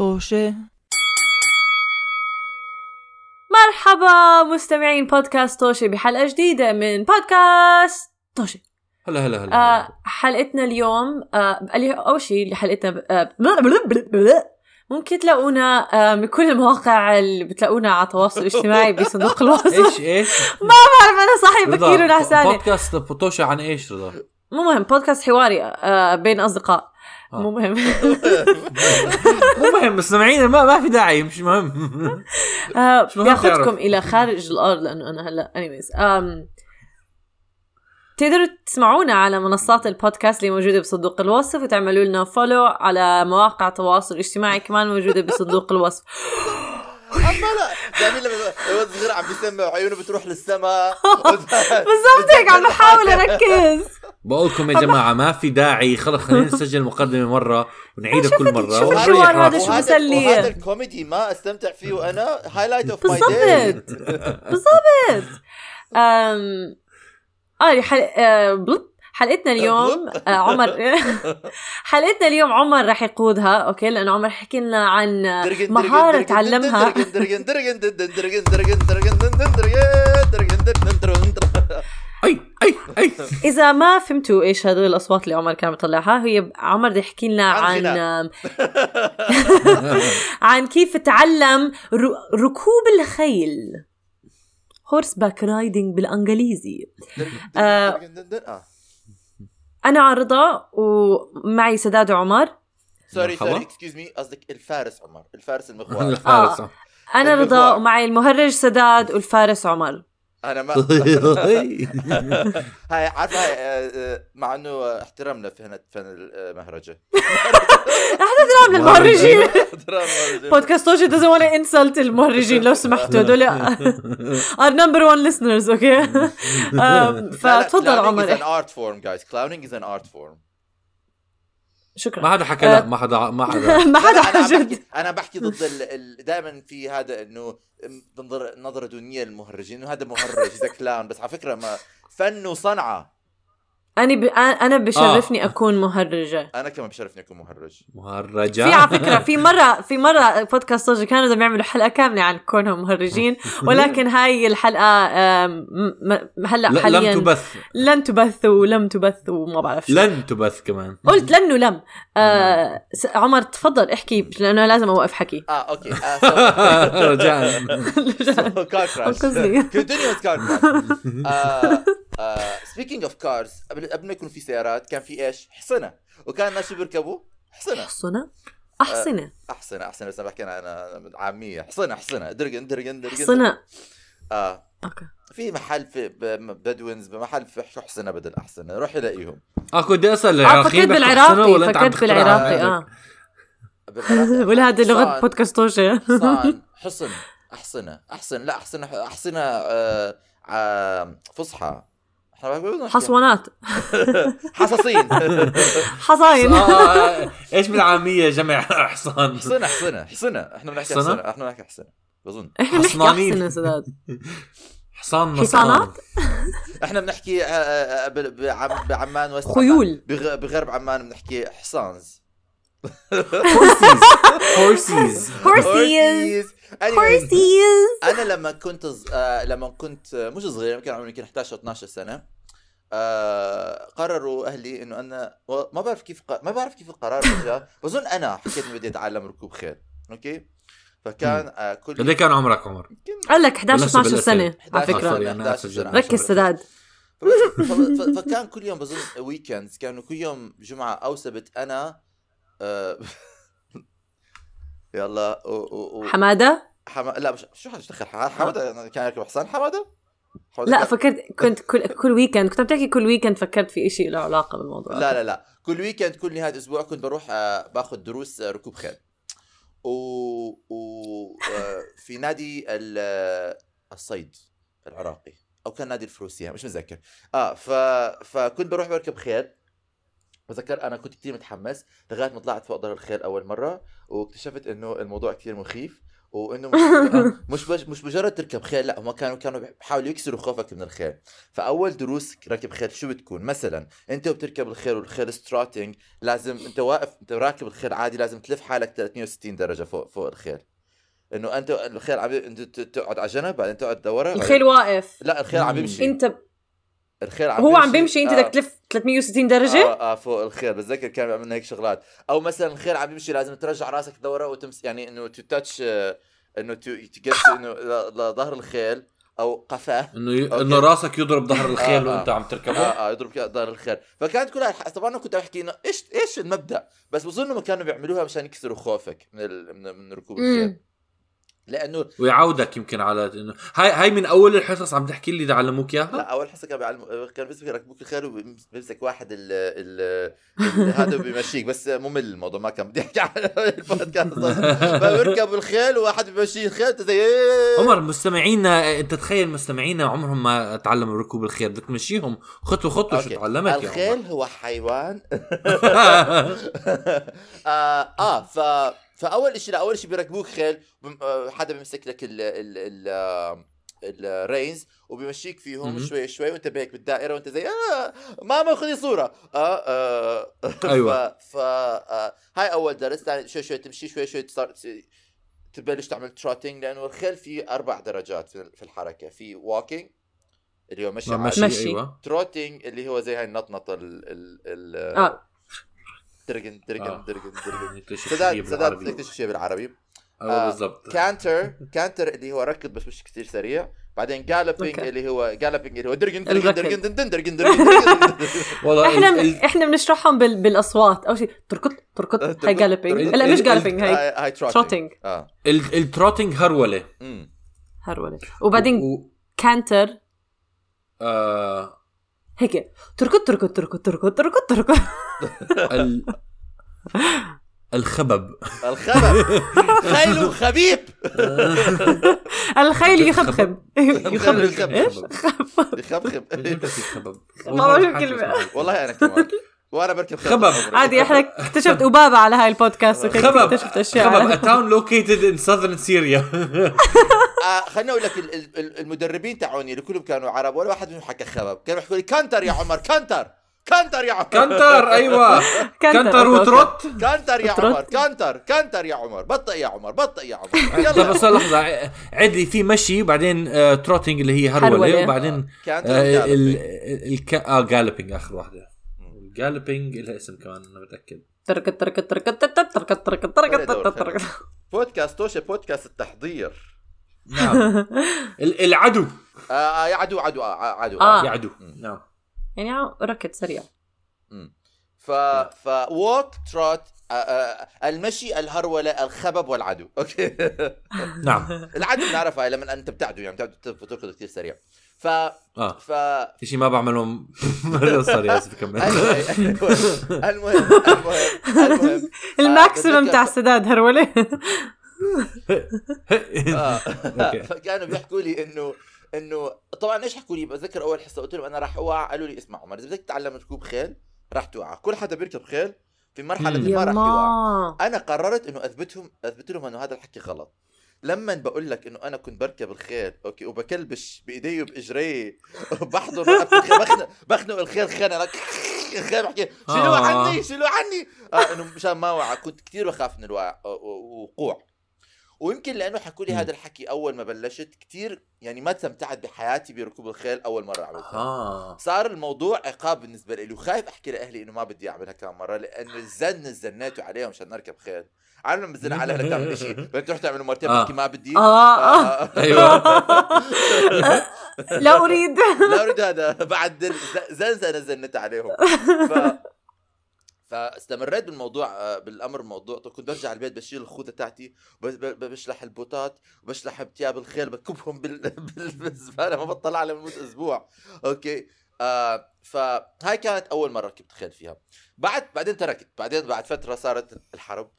طوشة. مرحبا مستمعين بودكاست توشي بحلقة جديدة من بودكاست توشي هلا هلا هلا آه حلقتنا اليوم آه أول شيء حلقتنا آه. ممكن تلاقونا آه من كل المواقع اللي بتلاقونا على التواصل الاجتماعي بصندوق الوصف إيش إيش؟ ما بعرف أنا صحي رضا، بكير ونعسانة. بودكاست بوتوشا عن إيش رضا؟ مو مهم بودكاست حواري آه بين أصدقاء. آه. مو مهم. مو مهم بس سامعين ما ما في داعي مش مهم. آه مش مهم بياخذكم. إلى خارج الأرض لأنه أنا هلا anyways تقدروا تسمعونا على منصات البودكاست اللي موجودة بصندوق الوصف وتعملوا لنا follow على مواقع التواصل الاجتماعي كمان موجودة بصندوق الوصف. أما لا جميل لما الواد الصغير عم بيسمع وعيونه بتروح للسماء بالضبط هيك عم بحاول أركز. بقول لكم يا جماعة ما في داعي خلص خلينا نسجل مقدمه مره ونعيدها كل مره شوف الحوار. هذا شو مسلي. وهذا الكوميدي ما استمتع فيه أنا highlight of my day بالضبط بالضبط أم... آه حل... آه. حلقتنا اليوم آه عمر حلقتنا اليوم عمر رح يقودها أوكي لأنه عمر حكي لنا عن مهاره تعلمها أي أي. إذا ما فهمتوا إيش هدول الأصوات اللي عمر كان بيطلعها هي عمر بده يحكي لنا عن عن عن كيف تعلم ركوب الخيل. horseback riding بالإنجليزي. آه. أنا رضا ومعي سداد وعمر sorry. sorry excuse me قصدك الفارس عمر الفارس المغوار الفارس. أنا رضا. ومعي المهرج سداد والفارس عمر. أنا ما هاي عارفه هاي آه، آه، مع إنه احترامنا في هنا فن المهرجه إحنا نلعب للمهرجين. احترام المهرجة. بودكاست توشي doesn't want to insult المهرجين. لو سمحتوا هدول our number one listeners أوكي فتفضل clowning عمر. is an art form guys. Clowning is an art form. شكرا. ما حدا حكى لا ما حدا ما حدا. ما حدا أنا بحكي أنا بحكي ضد ال... ال... دائما في هذا إنه نظر نظرة دونية للمهرجين إنه هذا مهرج إذا كلام بس على فكرة ما فن وصنعة. أنا ب... أنا بشرفني أكون مهرجة. أنا كمان بشرفني أكون مهرج. مهرجة. في على فكرة في مره في مرة بودكاست صوجي كانوا بدهم يعملوا حلقة كاملة عن كونهم مهرجين ولكن هاي الحلقة آم، م- م- هلأ لا حاليا لم تبث. لن تبث ولم تبث وما بعرف شو. لن تبث كمان. قلت لن ولم. آه عمر تفضل احكي لأنه لازم أوقف حكي. آه أوكي. آه رجاء كار سبيكينج اوف كارز قبل قبل ما يكون في سيارات كان في إيش؟ حصنة. وكان الناس شو بيركبوا؟ حصنة؟ حصنة أحصنة. أحصنة أحصنة. بس أنا بحكي أنا عامية. حصنة حصنة. درجن درجن درجن حصنة. آه. أوكي. في محل في ب- بدوينز بمحل في حصنة بدل أحصنة؟ روح يلاقيهم آه كنت أسأل آه العراقيين فكرت بالعراقي فكرت بالعراقي؟ آه. ولا هذه لغة حصان- بودكاست توشي حصان. حصن. أحصنة. احصن لا احصنه أحصنة آه آه فصحى. حصوانات. حصاصين. حصاين. آه، آه، إيش بالعامية جمع حصان؟ حصنة حصنة حصنة. إحنا بنحكي حصنة؟ حصنة إحنا بنحكي حصنة. بظن. إحنا بنحكي يا سداد. حصان حصانات؟ إحنا بنحكي آه، آه، ب- بعم- بعمان وست خيول. بغرب عمان بنحكي حصانز. horses horses Anyways، horses أنا لما كنت ز... آه لما كنت آه، مش صغير كان عمري يمكن 11 أو 12 سنة آه قرروا أهلي إنه أنا و- ما بعرف كيف ق... ما بعرف كيف القرار جاء بظن أنا حكيت اني بدي أتعلم ركوب خيل. أوكي؟ فكان آه كل قد إيه كان عمرك عمر؟ قال لك 11 بلشنا 12 سنة على 11 فكره sorry، أنا 11 أسجل. سنة. ركز سداد ف- ف- فكان كل يوم بظن weekends كانوا كل يوم جمعة أو سبت أنا آه يلا و... و... و... حمادة؟ حما... لا مش شو دخل حمادة كان يركب حصان حمادة؟ حمادة لا كان- فكرت كنت كل كل weekend كنت عم تحكي كل weekend فكرت في شيء له علاقة بالموضوع. لا لا لا. كل weekend كل نهاية أسبوع كنت بروح آه، باخذ دروس آه، ركوب خيل. و, و... آه، في نادي ال... آه، الصيد العراقي. أو كان نادي الفروسية مش متذكر. آه ف... فكنت بروح بركب خيل. بتذكر أنا كنت كثير متحمس لغاية ما طلعت فوق ظهر الخيل أول مرة واكتشفت إنه الموضوع كثير مخيف وإنه مش مش بج- مش مجرد تركب خيل لأ هم كانوا كانوا بيحاولوا يكسروا خوفك من الخيل. فأول دروس ركب خيل شو بتكون؟ مثلا أنت وبتركب الخيل والخيل ستراتنج لازم أنت واقف أنت راكب الخيل عادي لازم تلف حالك 360 درجة فوق فوق الخيل. إنه أنت الخيل عم أنت تقعد على جنب بعدين تقعد دورة الخيل واقف. لا الخيل عم. يمشي أنت الخيل عم هو عم بيمشي. انت آه. بدك تلف 360 درجة؟ آه آه فوق الخيل بتذكر كان بيعمل لنا هيك شغلات. أو مثلا الخيل عم يمشي لازم ترجع راسك دوره وتمس يعني إنه to touch إنه to تجس إنه ل- لظهر الخيل أو قفاه إنه ي... إنه راسك يضرب ظهر الخيل آه، آه. وأنت عم تركبه؟ آه آه يضرب ظهر الخيل. فكانت كلها الح- طبعا أنا كنت بحكي إنه إيش إيش المبدأ؟ بس بظن انهم كانوا بيعملوها مشان يكسروا خوفك من ال... من, من ركوب الخيل. لأنه ويعودك يمكن على انه هاي هاي من أول الحصص عم تحكي لي علموك لا اياها أول حصة كان بيعلموا كان بيمسك يركبوك الخيل وبيمسك واحد ال ال هذا بيمشيك بس ممل الموضوع ما كان بدي أحكي على البودكاست فبيركب الخيل وواحد بيمشي الخيل زي عمر مستمعينا أنت تخيل مستمعينا عمرهم ما تعلموا ركوب الخيل بدك تمشيهم. خطوه خطوه شو. تعلمت الخيل هو حيوان. عمر آه, آه ف فأول شيء لا أول شيء بيركبوك خيل آه، حدا بيمسك لك ال ال ال آه، ال reins وبيمشيك فيهم. شوي شوي وأنت بهيك بالدائرة وأنت زي آه ماما خذي صورة آه, آه أيوة. ف, ف آه هاي أول درس ثاني شوي شوي تمشي شوي شوي تصار تبلش تعمل trotting لأنه الخيل في أربع درجات في في الحركة في walking اللي هو مشي عادي. مشي مشي. أيوه trotting اللي هو زي هاي النطنطة ال ال ال آه درجن درجن آه. درجن درجن نكتشف سداد شيء سداد بالعربي تكتشف شيء بالعربي. أيوه آه، بالضبط. canter canter اللي هو ركض بس مش كثير سريع. بعدين galloping أوكي. اللي هو galloping اللي هو درجن درجن. درجن درجن درجن درجن. والله إحنا إحنا بنشرحهم بال... بالأصوات. أول شيء تركض تركض هاي galloping تركض. لا مش ال- galloping هاي هاي trotting آه. ال- ال trotting هرولة. هرولة. وبعدين. canter آه... هيك. تركض تركض تركض تركض تركض تركض. ال... الخبب. الخبر خيل خبيب الخيل يخبخب. يخبخب. يخبخب. إيش؟ يخبخب. إمتى في خبب. ما بعرف الكلمة. والله أنا كمان. وأنا بركب خبب. عادي إحنا اكتشفت أبابة على هاي البودكاست خبب. اكتشفت أشياء خبب تاون لوكيتد ان سذرن سيريا خليني أقول لك المدربين تاعوني اللي كلهم كانوا عرب ولا واحد منهم حكى خبب. كانوا يحكوا لي canter يا عمر canter canter يا عمر. canter أيوه. canter و trot. canter يا عمر canter canter يا عمر بطئ يا عمر بطئ يا عمر. يلا. بس لحظة عدلي في مشي وبعدين آه، trotting اللي هي هروله وبعدين إيه. آه galloping آه، آخر واحدة. ال galloping لها اسم كمان أنا متأكد. تركض تركض تركض تركض تركض تركض تركض بودكاست توشة بودكاست التحضير. نعم. ال- العدو. آه آه، يا عدو عدو آه عدو. آه. يعدو. نعم. يعني ركض سريع. ف ف walk trot آه آه المشي الهرولة الخبب والعدو. أوكي. نعم. العدو بنعرفها لما أنت بتعدو يعني بتعدو تركض كثير سريع. ف آه. ف شيء ما بعملهم. sorry اسف كمل المهم المهم المهم. ال maximum تاع السداد هرولة آه. فكانوا بيحكوا لي انه انه طبعا إيش حكوا لي؟ بتذكر أول حصة قلت لهم أنا راح اوقع قالوا لي اسمع عمر إذا بدك تتعلم ركوب خيل راح توقع كل حدا بيركب خيل في مرحلة. ما راح يوقع أنا قررت إنه اثبتهم أثبت لهم إنه هذا الحكي غلط. لما بقول لك إنه أنا كنت بركب الخيل okay وبكلبش بإيدي وبإجري وبحضن بخنق بخنق الخيل خنق الخيل بحكي شيلوه آه. عني شيلوه عني. آه إنه مشان ما وقع كنت كثير بخاف من الوقع وقوع ويمكن لأنه حكوا لي. هذا الحكي أول ما بلشت كثير يعني ما استمتعت بحياتي بركوب الخيل أول مرة عملتها. آه. صار الموضوع عقاب بالنسبة لي. وخايف أحكي لأهلي إنه ما بدي أعملها كم مرة لأنه الزن الزنيته عليهم عشان نركب خيل. عارف لما بزن على اهلك تعمل شيء بدك تروح تعمل مرتين آه. ما بدي. آه، آه. أيوه. لا أريد. لا أريد هذا. بعد زنزنه زنت عليهم. ف فاستمريت بالموضوع آه، بالأمر الموضوع. طب كنت برجع البيت بشيل الخوذة تاعتي بشلح البوتات وبشلح بتياب الخيل بكبهم بال- بال- بالزبالة. ما بطلع على لمدة أسبوع. okay. آه فهاي كانت أول مرة ركبت خيل فيها. بعد بعدين تركت. بعدين بعد فترة صارت الحرب.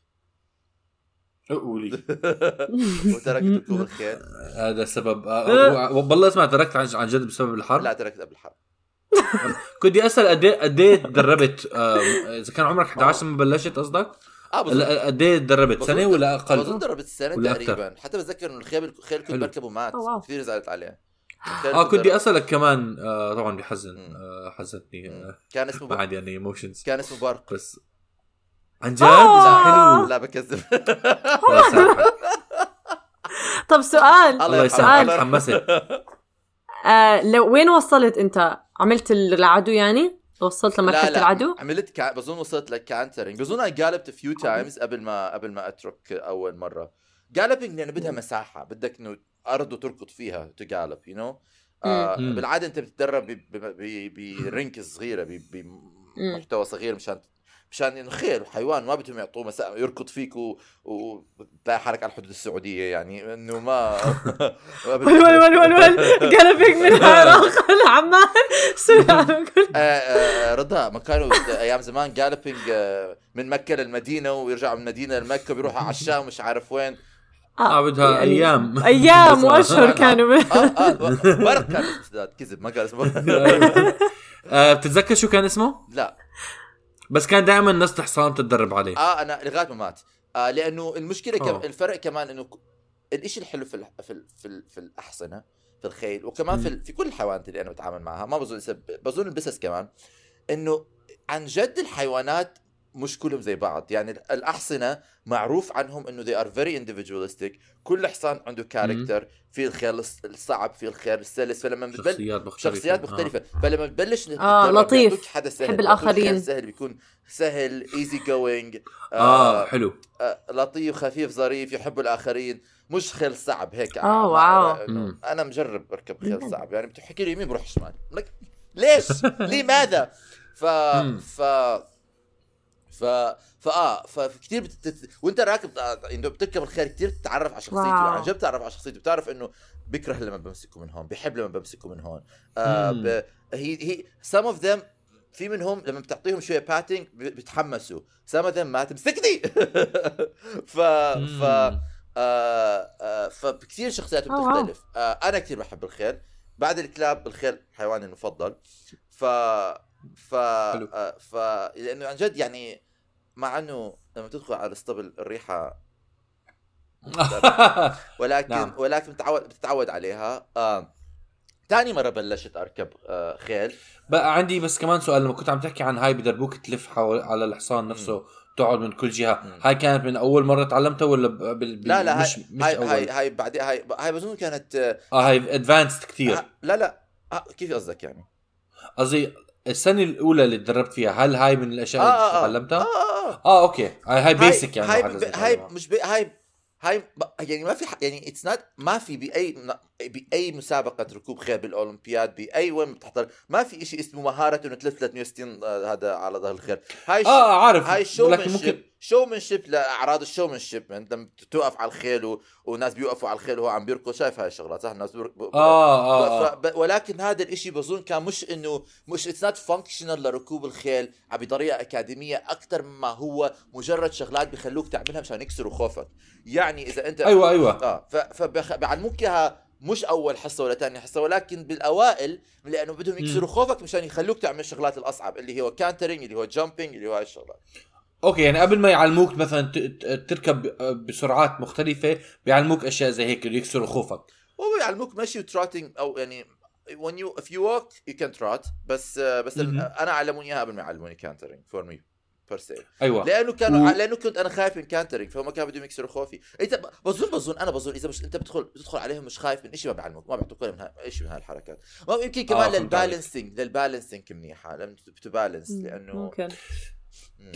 قولي وتركت ركوب الخيل هذا سبب. آه، والله اسمع تركت عن عن جد بسبب الحرب؟ لا تركت قبل الحرب. كنت بدي أسأل قد إيه قد إيه تدربت؟ إذا كان عمرك 11 لما بلشت قصدك؟ آه بظن قد إيه تدربت؟ سنة بظن- ولا بظن أقل؟ دربت السنة ولا تقريبا. حتى بتذكر إنه الخيل الخيل كنت. بركبه مات. كثير زعلت عليه. آه كنت بدي أسألك كمان آه طبعا بحزن. آه حزنتني. آه كان اسمه ما. عندي يعني ايموشنز كان اسمه برق. بس عن جد؟ آه. حلو. لا بكذب. طب سؤال. الله. يسامحك. تحمست آه لو وين وصلت أنت؟ عملت العدو يعني؟ وصلت لا لمرحلة لا العدو؟ عملت كا... بظن وصلت ل cantering بظن أنا galloped few times قبل ما قبل ما أترك أول مرة. galloping لأنه بدها مساحة. بدك إنه أرض وتركض فيها ت gallop you know آه. بالعادة أنت بتتدرب ب- ب- ب- ب ring صغيرة بمحتوى صغير مشان مشان إنه خير حيوان ما بدهم يعطوه مساحه يركض فيك و- وتلاقي حالك على الحدود السعودية يعني إنه ما ما بدهم- ول ول ول ول قلبك من العراق لعمان آه، آه، رضا ما كانوا أيام زمان جالبينج آه، من مكة للمدينة ويرجعوا من المدينة لمكة بيروحوا على الشام مش عارف وين. آه بدها أيام. أيام وأشهر كانوا. آه آه كان كذب ما قال اسمه. بتتذكر شو كان اسمه؟ لا. بس كان دائما ناس حصان تتدرب عليه. آه أنا لغاية ما مات. آه لأنه المشكلة كم أوه. الفرق كمان إنه ك- الإشي الحلو في ال في ال في, ال في الأحصنة في الخيل وكمان في, ال- في كل الحيوانات اللي أنا بتعامل معها ما بظن بظن البسس كمان إنه عن جد الحيوانات مش كلهم زي بعض. يعني الأحصنة معروف عنهم إنه they are very individualistic. كل حصان عنده كاركتر في الخيل الص- الصعب في الخيل السلس. فلما بتبل شخصيات مختلفة. شخصيات مختلفة. فلما بتبلش آه، تتدرب لطيف. حدا سهل بحب الآخرين. خيل سهل بيكون سهل easy going آه, آه حلو. آه، لطيف خفيف ظريف يحب الآخرين. مش خيل صعب هيك. آه، ما- wow. أنا مجرب أركب خيل صعب. يعني بتحكي لي يمين بروح شمال. لك ليش؟ لماذا؟ ف. ف ف فاه فكثير بتت... وانت راكب انه بتركب الخيل كثير بتتعرف على شخصيته. عن جد بتعرف على شخصيته بتعرف إنه بيكره لما بمسكه من هون بيحب لما بمسكه من هون آه. ب... هي هي some of them في منهم لما بتعطيهم شوية باتنج بيتحمسوا some of them ما تمسكني ف ف. آه آه فكثير واو. بتختلف آه أنا كثير بحب الخيل بعد الكلاب الخيل حيواني المفضل ف ف حلو. آه ف لأنه عن جد يعني مع إنه لما تدخل على الاسطبل الريحة ولكن نعم. ولكن بتتعود بتتعود عليها آه. ثاني مرة بلشت أركب آه خيل بقى عندي بس كمان سؤال لما كنت عم تحكي عن هاي بدربوك تلف حول على الحصان نفسه تقعد من كل جهة مم. هاي كانت من أول مرة تعلمتها ولا ب... ب... لا لا مش هاي مش هاي, أول هاي هاي بعدين هاي هاي بظن كانت آه آه هاي advanced كثير لا لا آه كيف قصدك يعني؟ قصدي السنة الأولى اللي تدربت فيها هل هاي من الأشياء آه اللي آه آه. تعلمتها؟ آه آه. آه okay هاي basic يعني هاي الواحد ب... لازم هاي. مش بي... هاي هاي. يعني ما في. يعني it's not ما في باي بأي مسابقة ركوب خيل بالأولمبياد بأي وين بتحضر ما في شيء اسمه مهارة إنه تلف 360 آه، هذا على ظهر الخيل هاي آه عارف هاي ولكن showmanship ممكن showmanship لاعراض ال showmanship انت توقف على الخيل و... وناس بيوقفوا على الخيل وهو عم بيركض شايف هاي الشغلات صح؟ الناس بيرك... ب... آه آه, ف... آه. ب... ولكن هذا الإشي بظن كان مش انه مش it's not functional لركوب الخيل بطريقة أكاديمية أكثر مما هو مجرد شغلات بيخلوك تعملها مشان يكسروا خوفك. يعني إذا انت أيوه أيوه. آه ف... فبيعلموك اياها مش أول حصة ولا ثاني حصة ولكن بالأوائل لأنه بدهم يكسروا خوفك مشان يخلوك تعمل الشغلات الأصعب اللي هو cantering اللي هو jumping اللي هو هاي الشغلات. okay يعني قبل ما يعلموك مثلا ت- ت- تركب بسرعات مختلفة بيعلموك أشياء زي هيك اللي يكسروا خوفك هو يعلموك مشي و trotting أو يعني when you if you walk you can trot بس بس مهم. أنا علموني إياها قبل ما يعلموني cantering for me per se أيوه لأنه كانوا و- لأنه كنت أنا خايف من cantering فهم كانوا بدهم يكسروا خوفي انت ب- بظن بظن أنا بظن إذا مش أنت بتدخل بتدخل عليهم مش خايف من شيء ما بيعلموك ما بيعطوك ولا من ها- شيء من هالحركات ما يمكن كمان آه،. لل balancing لل balancing منيحه لما ت balance لأنه ممكن.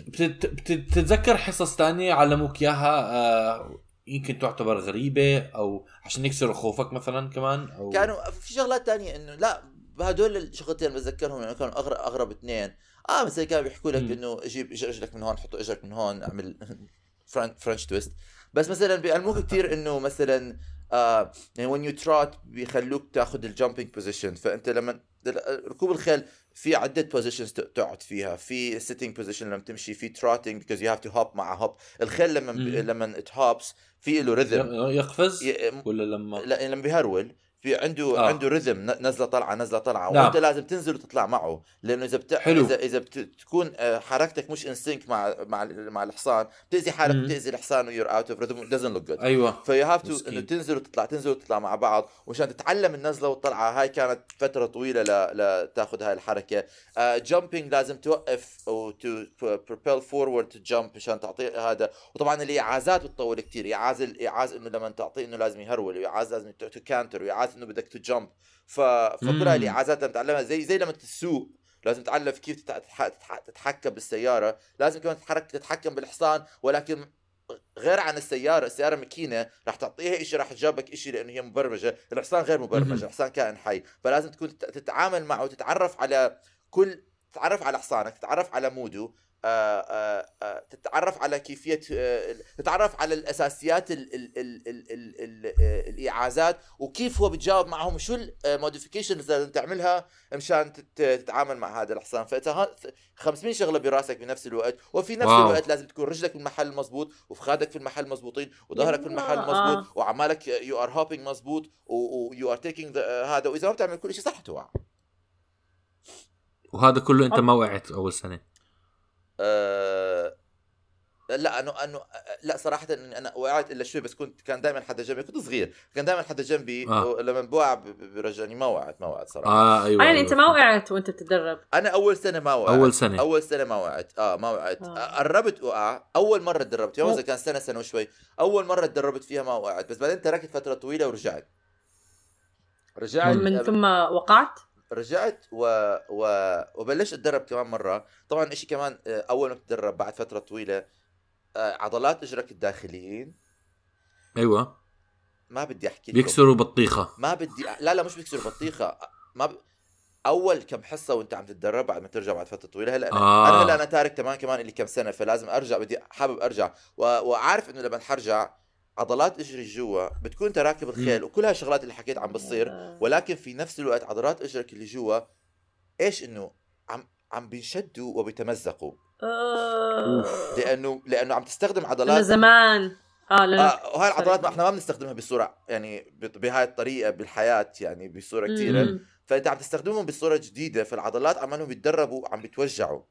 بتتذكر حصص تانية علموك إياها آه يمكن تعتبر غريبة أو عشان يكسروا خوفك مثلا كمان أو كانوا في شغلات تانية إنه لا هدول الشغلتين بتذكرهم يعني كانوا اغرب أغرب اثنين. آه مثلا كانوا بيحكوا لك. إنه جيب رجلك من هون حط أجرك من هون أعمل fren- French twist. بس مثلا بيعلموك كثير إنه مثلا آه يعني when you trot بيخلوك تاخذ ال jumping position فأنت لما ركوب الخيل في عدة positions تقعد فيها. في sitting position لما تمشي في trotting because you have to hop مع hop الخيل لما. لما it hops في له rhythm ي- يقفز؟ ولا لما لا لما بيهرول. في عنده آه. آه. عنده ن- نزلة طلعه نزلة طلعه نعم. وأنت لازم تنزل وتطلع معه لأنه إذا بت... حلو. إذا إذا بتكون حركتك مش in sync مع مع مع الحصان بتأذي حالك. بتأذي الحصان و you're out of rhythm doesn't look good أيوه ف you have to. إنه تنزل وتطلع تنزل وتطلع مع بعض ومشان تتعلم النزلة والطلعة هاي كانت فترة طويلة ل... لتاخذ هاي الحركة jumping لازم توقف to propel forward to jump مشان تعطيه هذا وطبعا الإعازات بتطول كثير إعاز الاعاز إنه لما تعطيه إنه لازم يهرول وإعاز لازم تو كانتر وإعاز إنه بدك تجمب. ف... فكل هاي. الاعازات لازم تتعلمها زي زي لما تسوق لازم تتعلم كيف تتع- تتح- تتح- تتحكم بالسيارة. لازم كمان تتحرك تتحكم بالحصان. ولكن غير عن السيارة السيارة ماكينة. رح تعطيها شيء رح تجاوبك شيء لأنه هي مبرمجة. الحصان غير مبرمج. الحصان كائن حي. فلازم تكون تت- تتعامل معه وتتعرف على كل تتعرف على حصانك تتعرف على ال mood ه. تتعرف على كيفية آه، تتعرف على الأساسيات ال ال ال ال ال ال آه، الإعازات وكيف هو بتجاوب معهم شو ال modifications اللي لازم تعملها مشان تت- تتعامل مع هذا الحصان فانت ها- 500 شغلة براسك بنفس الوقت وفي نفس wow. الوقت لازم تكون رجلك بالمحل المضبوط وفخادك في المحل مضبوطين وظهرك في المحل آه. مضبوط وعمالك you are hopping مضبوط و you are taking هذا وإذا ما بتعمل كل شيء صح توقع وهذا كله أنت ما وقعت أول سنة أه لا انه انه لا صراحة إني أنا وقعت إلا شوي بس كنت كان دائما حدا جنبي كنت صغير كان دائما حدا جنبي آه. لما بوقع برجعني ما وقعت ما وقعت صراحة. آه أيوه يعني أيوة. أنت ما وقعت وأنت بتتدرب. أنا أول سنة ما وقعت. أول سنة. أول سنة ما وقعت. آه ما وقعت. آه. آه. قربت وقع. أول مرة تدربت يوم كان سنة سنة وشوي. أول مرة تدربت فيها ما وقعت بس بعدين تركت فترة طويلة ورجعت. رجعت. من ثم وقعت؟ رجعت و... و... وبلشت أتدرب كمان مرة. طبعا إشي كمان آه، أول ما تتدرب بعد فترة طويلة آه، عضلات إجرك الداخليين. أيوه. ما بدي أحكي لكم. بيكسروا بطيخة. ما بدي لا لا مش بيكسروا بطيخة. ما ب... أول كم حصة وأنت عم تتدرب بعد ما ترجع بعد فترة طويلة. هلأ أنا آه. أنا هلأ أنا تارك كمان كمان لي كم سنة فلازم أرجع بدي حابب أرجع. و... وعارف إنه لما حرجع عضلات اجري جوا بتكون انت راكب الخيل وكل هالشغلات اللي حكيت عم بتصير آه. ولكن في نفس الوقت عضلات اجرك اللي جوا إيش انه عم عم بينشدوا وبيتمزقوا آه. لأنه لأنه عم تستخدم من عضلات زمان آه آه وهاي العضلات ما إحنا ما بنستخدمها بصورة يعني بهاي الطريقة بالحياة يعني بصورة كثيره. فأنت عم تستخدمهم بصورة جديدة فالعضلات عمالهم بيتدربوا عم بيتوجعوا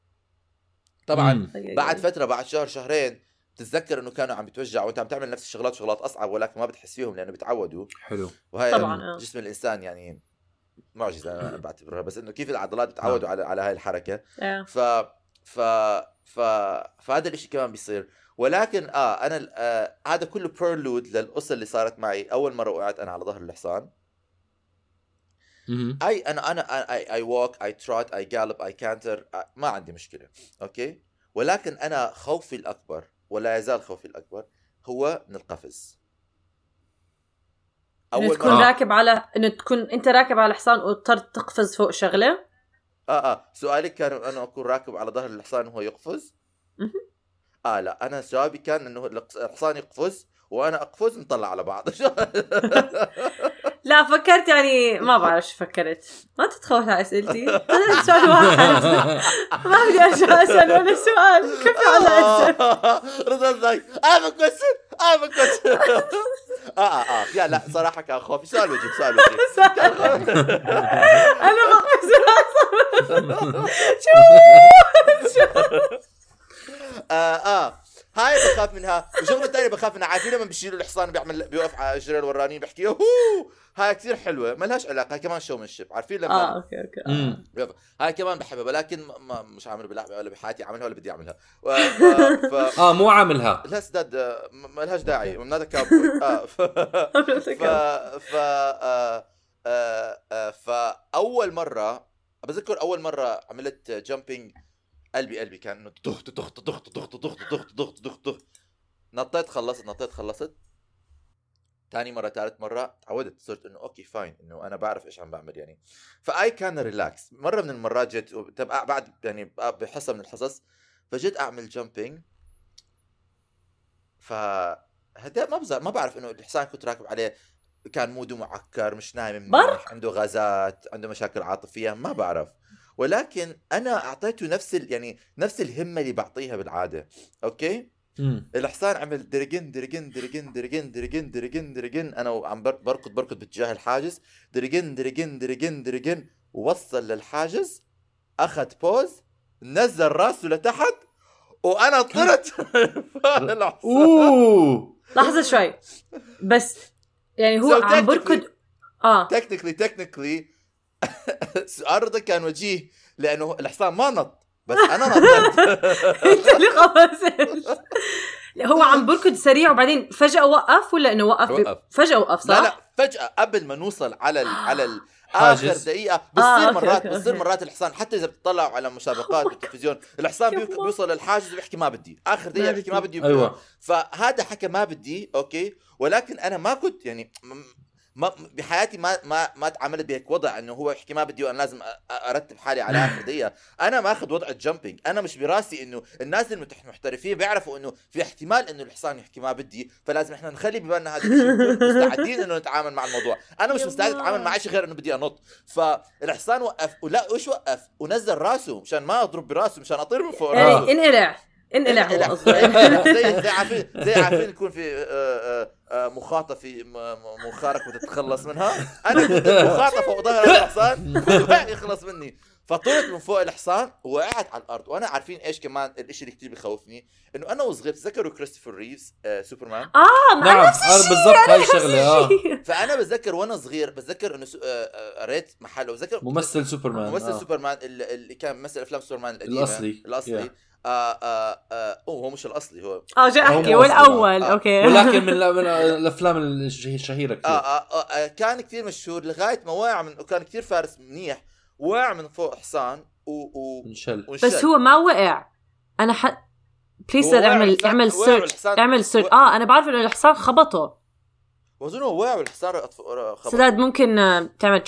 طبعا. بعد فترة بعد شهر شهرين تتذكر إنه كانوا عم بيتوجعوا وأنت عم تعمل نفس الشغلات شغلات أصعب ولكن ما بتحس فيهم لأنه بيتعودوا حلو. وهي طبعاً، آه. جسم الإنسان يعني معجزة أنا بعتبرها. بس إنه كيف العضلات بتعودوا على على هاي الحركة. آه. ف ف ف فهذا الإشي كمان بيصير. ولكن آه أنا ال- آه هذا كله ب prelude للقصة اللي صارت معي. أول مرة وقعت أنا على ظهر الحصان. أي أنا أنا I I walk I trot I gallop I canter ما عندي مشكلة. أوكي؟ ولكن أنا خوفي الأكبر ولا يزال خوفي الأكبر هو من القفز. أول تكون مرة- راكب على إنه تكون أنت راكب على حصان واضطرت تقفز فوق شغلة؟ آه آه. سؤالك كان انه أكون راكب على ظهر الحصان وهو يقفز. آه لا. أنا جوابي كان إنه الحصان يقفز وأنا أقفز نطلع على بعض. لا فكرت يعني ما بعرف شو فكرت. ما تتخوت على أسئلتي. هذا سؤال واحد. ما بدي ارجع أسأل ولا سؤال. كيف على اسال رضا لايك آه بكسر آه بكسر آه آه آه. يا لا صراحة كان خوفي. سؤال وجيب سؤال وجيب أنا شو؟ شو؟ آه آه. هاي بخاف منها. وشغله ثانية بخاف منها. عارفين لما بيشيلوا الحصان بيعمل بيوقف على اجري الورانيين بيحكي يهو هاي كثير حلوة. ما لهاش علاقة. هاي كمان شو من الشيب عارفين لما آه okay okay. آه. مم. هاي كمان بحبها. ولكن ما- مش عامل بلعبة ولا بحياتي اعملها ولا بدي أعملها. و... ف... ف... آه مو عاملها. لا سداد ما لهاش داعي. من هذا كابوي آه ف... ف... ف... آه... آه... آه... فأول مره بذكر أول مرة عملت jumping قلبي قلبي كان انه طخ طخ طخ طخ طخ طخ طخ طخ نطيت خلصت نطيت خلصت. ثاني مرة ثالث مرة تعودت صرت إنه okay fine إنه أنا بعرف إيش عم بعمل يعني. فاي كان ريلاكس مرة من المرات جيت بعد يعني بحصة من الحصص فجيت أعمل jumping ف هدا ما بزع ما بعرف إنه الحصان كنت راكب عليه. كان mood ه معكر مش نايم منيح؟ عنده غازات عنده مشاكل عاطفية ما بعرف. ولكن أنا أعطيته نفس ال... يعني نفس الهمة اللي بعطيها بالعادة okay؟ مم. الحصان عمل درجن درجن درجن درجن درجن درجن درجن أنا وعم بر- بركض بركض باتجاه الحاجز درجن درجن درجن درجن وصل للحاجز أخذ بوز نزل راسه لتحت وأنا طرت أوه! لحظة شوي. بس يعني هو So عم بركض آه. technically technically عرضه كان وجيه لأنه الحصان ما نط بس أنا نطيت أنت اللي لا، هو عم بركض سريع وبعدين فجأة وقف ولا إنه وقف, وقف. فجأة وقف صح؟ لا لا فجأة قبل ما نوصل على ال على ال حاجز. آخر دقيقة آه، بتصير okay، مرات okay، بتصير okay. مرات الحصان حتى إذا بتطلعوا على مسابقات بالتلفزيون الحصان. بيوصل للحاجز وبيحكي ما بدي آخر دقيقة ما بيحكي ما بدي. أيوه فهذا حكى ما بدي okay ولكن أنا ما كنت يعني م- ما بحياتي ما ما ما تعاملت بهيك وضع إنه هو يحكي ما بدي وأنا لازم أرتب حالي على اخر دقيقه أنا ماخذ وضع الجامبينج أنا مش براسي إنه الناس المحترفين بيعرفوا إنه في احتمال إنه الحصان يحكي ما بدي فلازم إحنا نخلي ببالنا هذا مستعدين إنه نتعامل مع الموضوع. أنا مش مستعد. أتعامل مع شيء غير إنه بدي أنط. فالحصان وقف ولا وش وقف؟ ونزل راسه مشان ما أضرب براسه مشان أطير من فوق يعني راسه. انقلع. انقلع قصده زي زي عارفين زي عارفين يكون في آه، آه، آه، مخاطة في م- م- مخارك وتتخلص منها أنا كنت مخاطة فوق ظهر الحصان يخلص مني فطلعت من فوق الحصان وقعت على الأرض وأنا عارفين إيش كمان الإشي اللي كثير بخوفني إنه أنا وصغير تذكروا كريستوفر ريفز آه سوبرمان آه مع نعم نفس آه، الشيء بالضبط هاي آه. الشيء. فأنا بتذكر وأنا صغير بتذكر إنه سو- آه، آه، قريت محله بتذكر ممثل سوبرمان ممثل آه. سوبرمان اللي اللي كان ممثل أفلام سوبرمان القديمة الأصلي. الأصلي Yeah. آه آه آه هو مش الأصلي هو آه جاي هو أحكي مو أصلاً. والأول آه. okay. ولكن من من الأفلام الشه- الشهيرة آه, كثير. آه, آه, آه كان كثير مشهور لغاية ما وقع من وكان كثير فارس منيح وقع من فوق حصان و و انشل. وانشل. بس هو ما وقع. أنا ح please هو اعمل اعمل search اعمل search آه أنا بعرف إنه الحصان خبطه. واظن هو وقع والحصان أطف- خبط. سداد ممكن آه، تعمل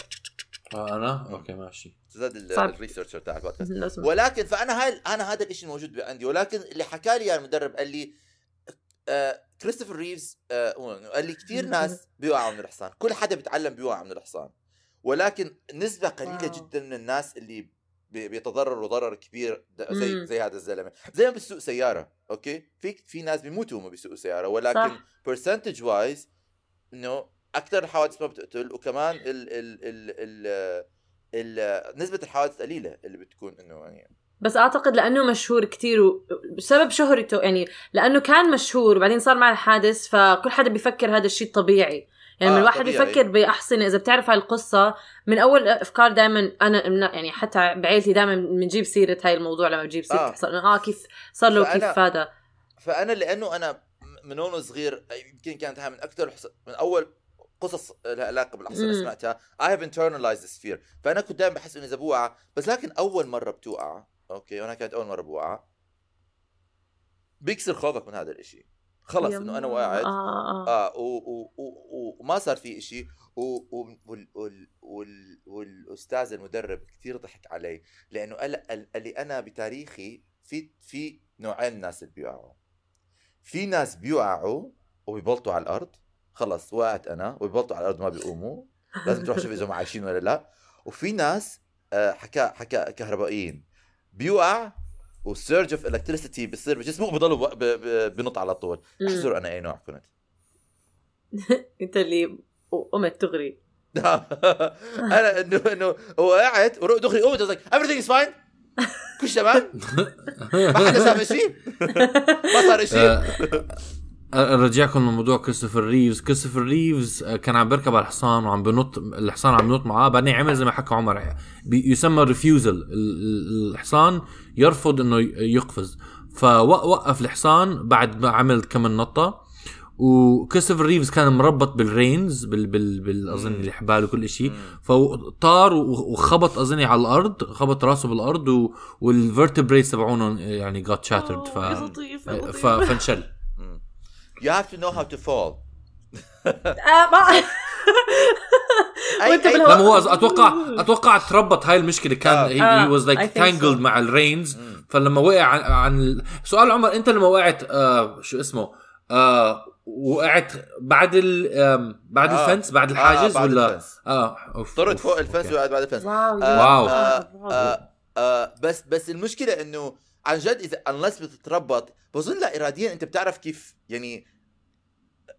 آه أنا؟ okay ماشي. صعب. ال researcher تاع البودكاست. ولكن فأنا هاي أنا هذا الشيء الموجود عندي ولكن اللي حكى لي اياه المدرب قال لي آه كريستوفر ريفز آه قال لي كثير ناس بيوقعوا من الحصان كل حدا بيتعلم بيوقع من الحصان ولكن نسبة قليلة wow. جدا من الناس اللي بي- بيتضرروا ضرر كبير زي مم. زي هذا الزلمة زي ما بيسوق سيارة okay في في ناس بيموتوا وهم بيسوقوا سيارة ولكن. percentage wise إنه أكثر الحوادث ما بتقتل وكمان ال ال ال ال ال نسبة الحوادث قليلة اللي بتكون إنه يعني بس أعتقد لأنه مشهور كتير وبسبب شهرته يعني لأنه كان مشهور وبعدين صار مع الحادث فكل حدا بيفكر هذا الشيء طبيعي يعني آه، الواحد. بيفكر باحصنه إذا بتعرف هاي القصة من أول أفكار دائما أنا يعني حتى بعيلتي دائما بنجيب سيرة هاي الموضوع لما بجيب سيرة آه. آه. آه كيف صار له كيف هذا فأنا لأنه أنا من وأنا صغير يمكن كانت هاي من أكثر من أول قصص لها علاقة بالاحصنه اللي. سمعتها. I have internalized this fear. فأنا كنت دائما بحس انه إذا بوقع بس لكن أول مرة بتوقع. أوكي وأنا كانت أول مرة بوقع. بيكسر خوفك من هذا الإشي. خلص إنه أنا. واعد آه و- و- و- و- وما صار في وال والأستاذ المدرب كثير ضحك علي. لأنه قال لي أنا بتاريخي في في نوعين ناس اللي بيوقعوا. في ناس بيوقعوا وبيبلطوا على الأرض. خلص وقعت أنا وبيبلطوا على الأرض ما بيقوموا. لازم تروح شوف إذا هم عايشين ولا لا. وفي ناس آه، حكى حكى كهربائيين. بيوقع وال surge of electricity بصير بجسمه وبضل ب- ب- بنط على طول. احذر أنا اي نوع كنت؟ أنت اللي قمت تغري. أنا إنه إنه وقعت دغري قمت like everything is fine. كل شيء تمام. ما حدا شاف شيء. ما صار شيء. آه، أرجعكم لموضوع كريستوفر ريفز. كريستوفر ريفز آه، كان عم بيركب على الحصان وعم بنط الحصان عم بنط معاه بعدين عمل زي ما حكى عمر بي- يسمى refusal الحصان يرفض إنه يقفز. فوقف الحصان بعد ما عمل كم نطة. وكريستوفر ريفز كان مربط بال reins بال بال, بال اظن. الحبال وكل شيء فطار وخبط أظني على الأرض خبط راسه بالأرض و- وال vertebrates تبعونه يعني got shattered. ف... ف... فانشل. You have to know how to fall آه، ما وأنت. لما هو أتوقع أتوقع تربط هاي المشكلة كان آه. هي آه، was I like. tangled مع ال reins. فلما وقع عن, عن سؤال عمر أنت لما وقعت آه شو اسمه آه وقعت بعد ال بعد آه. ال fence بعد آه، الحاجز بعد ولا ال fence. آه أوف، طرت فوق ال fence. وقعت بعد ال fence wow آه، واو. آه،. آه، آه، بس بس المشكلة إنه عن جد إذا unless بتتربط بظن لا اراديا أنت بتعرف كيف يعني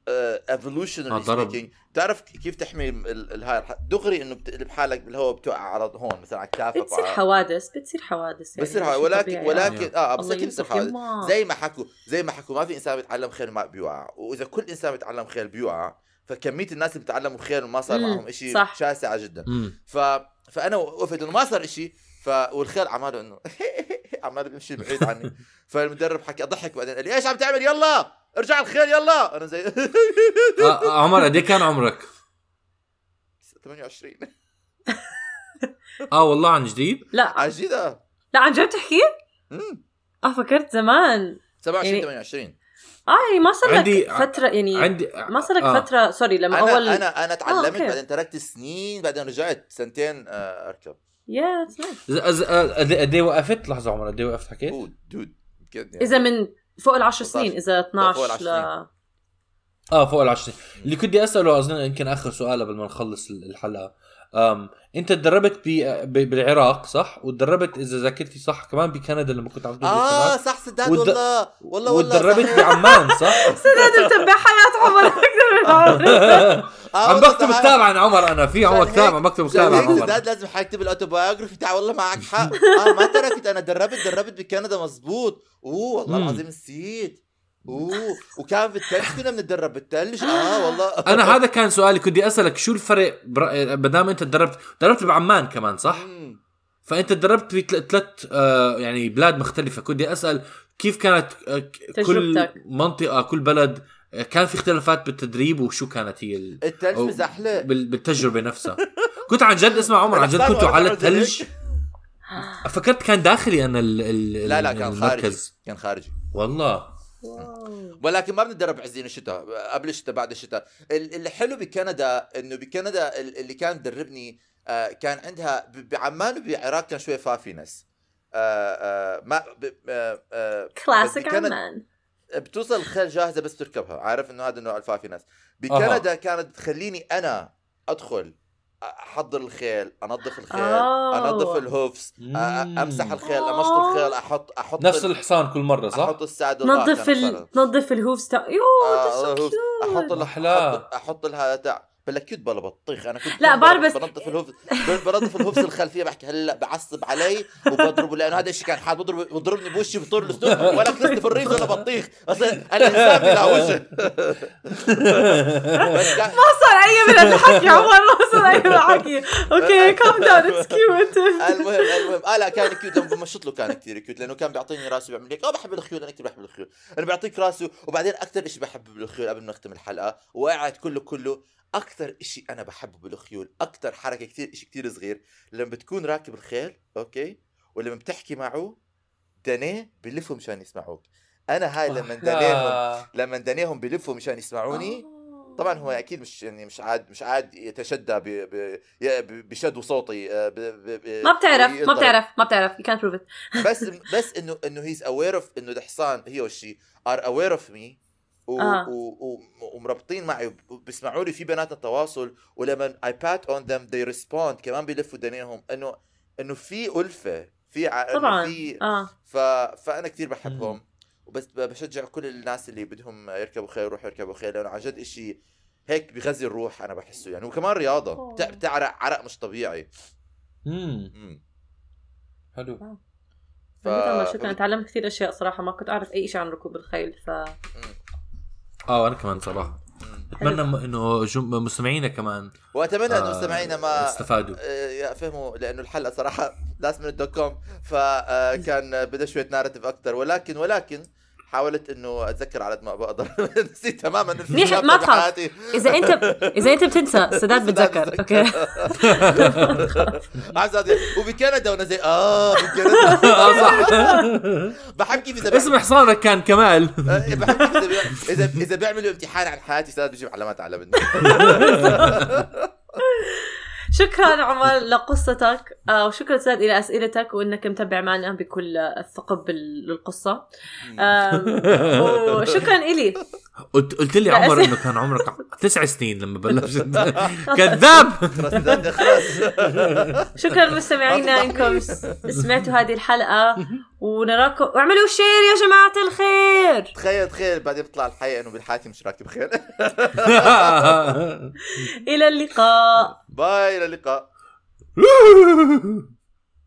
evolutionary آه، ضرب. speaking بتعرف كيف تحمي ال- ال- هاي الح- دغري إنه بتقلب حالك بالهواء بتوقع على هون مثلا على كتافك بتصير حوادث بتصير حوادث يعني شيء هاي ولكن. ولكن آه بس أكيد بصير يلطف حوادث. زي ما حكوا زي ما حكوا ما في إنسان بيتعلم خيل ما بيوقع وإذا كل إنسان بيتعلم خيل بيوقع فكمية الناس اللي بتعلموا خيل وما صار معهم شيء. شاسعه جدا. ف... فأنا وقفت إنه ما صار إشي ف والخيل عماله انه عماله بيمشي بعيد عني فالمدرب حكى ضحك بعدين قال لي إيش عم تعمل يلا ارجع الخيل يلا أنا زي آه عمر قد إيه كان عمرك؟ 28 آه والله عن جديد؟ لا عن جد آه. لا عن جد تحكي؟ آه فكرت زمان 27 يعني- 28 آه يعني ما صار عندي- لك فترة يعني عندي ما صار لك آه. فترة sorry لما أنا اول أنا أنا تعلمت okay. بعدين تركت سنين بعدين رجعت سنتين آه، أركب يا that's nice. إذا- إذا- قد إيه وقفت؟ لحظة عمر قد إيه وقفت حكيت؟ دود دود بجد. إذا من فوق العشر سنين إذا فوق 12 العشر ل آه فوق العشرين اللي كنت أسأله أظن يمكن آخر سؤال قبل ما نخلص الحلقة أنت تدربت بالعراق صح وتدربت إذا ذاكرتي صح كمان بكندا لما كنت عم تدرس آه صح سداد والد- والله والله والله وتدربت. بعمان صح؟ سداد متبع حياة عمر أكثر من عمر آه عم والله بكتب. كتاب عن عمر أنا في عمر كتاب عم بكتب كتاب عن عمر سداد لازم حيكتب ال autobiography تاع والله معك حق آه ما تركت أنا دربت دربت بكندا مزبوط أوه والله. العظيم نسيت أوه وكان بالثلج كنا بنتدرب بالثلج آه والله. أنا هذا كان سؤالي كنت أسألك شو الفرق ما دام أنت تدربت تدربت بعمان كمان صح؟ مم. فأنت تدربت في ثلاث آه يعني بلاد مختلفة. كنت أسأل كيف كانت آه كل. منطقة كل بلد آه، كان في اختلافات بالتدريب وشو كانت هي ال... الثلج مزحلق بال- بالتجربة نفسها. كنت عن جد اسمع عمر عن جد كنتوا على الثلج فكرت كان داخلي أنا ال... ال... لا لا كان خارجي. المركز كان خارجي. والله. ولكن ما بنتدرب عزين الشتاء قبل الشتاء بعد الشتاء. ال- اللي حلو بكندا إنه بكندا ال- اللي كان دربني آه، كان عندها بعمان وبالعراق كان شوية فافينس آه، آه، ما ب- كلاسيك عمان. بتوصل الخيل جاهزة بس تركبها. عارف إنه هذا النوع الفافينس بكندا كانت تخليني أنا أدخل أحضر الخيل أنظف الخيل أوه. انظف الهوفس أمسح الخيل. أمشط الخيل أحط أحط نفس الحصان كل مرة صح؟ أحط السادل آه، نظف ال... نظف الهوفز تاع يو آه،. أحط. أحط أحط لها تاع بلا كيوت بلا بطيخ. أنا كنت لا، بعرف بنظف- بس- بنظف الهوفس الخلفية. بحكي هلا بعصب علي وبضربه لأنه هذا الشيء كان حاد بضرب بضربني بوشي بطول الأسلوب. ولا كنت في الريز ولا بطيخ. أصلا الانسان بلا وجه. ما صار أي من الحكي عمر ما صار أي من الحكي. okay calm down it's cute المهم المهم. آه لا كان cute لما بمشط له كان كثير cute لأنه كان بيعطيني راسه بيعمل هيك. آه بحب الخيول أنا كثير بحب الخيول. أنا بيعطيك راسه وبعدين أكثر شيء بحبه بالخيول قبل ما نختم الحلقة وقاعد كله كله أكثر شيء أنا بحبه بالخيول أكثر حركة كثير شيء كثير صغير. لما بتكون راكب الخيل okay؟ ولما بتحكي معه دنيه بلفوا مشان يسمعوك. أنا هاي لما دنيهم لما دنيهم بلفوا مشان يسمعوني طبعا هو أكيد مش يعني مش عاد مش عاد يتشدى ب ب ب- بشدو صوتي آه، ب ب ب ما بتعرف ما. بتعرف ما بتعرف you can't prove it. بس بس إنه إنه هيز اوير اوف إنه الحصان هي والشي ار اوير اوف مي آه. ومربطين معي بيسمعوا لي في بيناتنا تواصل ولما اي بات اون ذم they ريسبوند كمان بيلفوا دنيهم انه إنه في ألفة في ع... طبعا في آه. ف... فأنا كثير بحبهم. وبس ب- بشجع كل الناس اللي بدهم يركبوا خيل يروحوا يركبوا خيل لأنه عن جد إشي هيك بغذي الروح أنا بحسه يعني. وكمان رياضة أوه. بتع- بتعرق عرق مش طبيعي. امم مم. حلو. ف... عن جد شكرا تعلمت كثير أشياء صراحة ما كنت أعرف أي شيء عن ركوب الخيل ف مم. آه أنا كمان صراحة. أتمنى م- إنه جم... مستمعينا كمان. وأتمنى إنه آه، مستمعينا ما استفادوا. آه، فهموا لأنه الحلقة صراحة last minute dot com فكان بدا شوية narrative أكثر ولكن ولكن حاولت إنه أتذكر على قد ما بقدر. نسيت تماما منيح، ما تخاف. إذا انت إذا أنت بتنسى سداد بتذكر. okay. عزيزي وبكندا وأنا زي آه بكندا. آه صح. بحب كيف إذا اسم حصانك كان كمال. آه، بحب كيف إذا اذا بيعملوا امتحان عن حياتي سداد بيجيب علامات اعلى مني شكرا عمر لقصتك آه وشكرا سداد إلى أسئلتك وإنك متابع معنا بكل الثقب للقصه وشكرا إلي. قلت قلت لي عمر إنه كان عمرك تسع سنين لما بلشت. كذاب! شكرا مستمعينا إنكم سمعتوا هذه الحلقة ونراكم واعملوا شير يا جماعة الخير. تخيل تخيل بعدين بيطلع الحقيقة إنه بالحياتي مش راكب خيل إلى اللقاء. باي إلى اللقاء.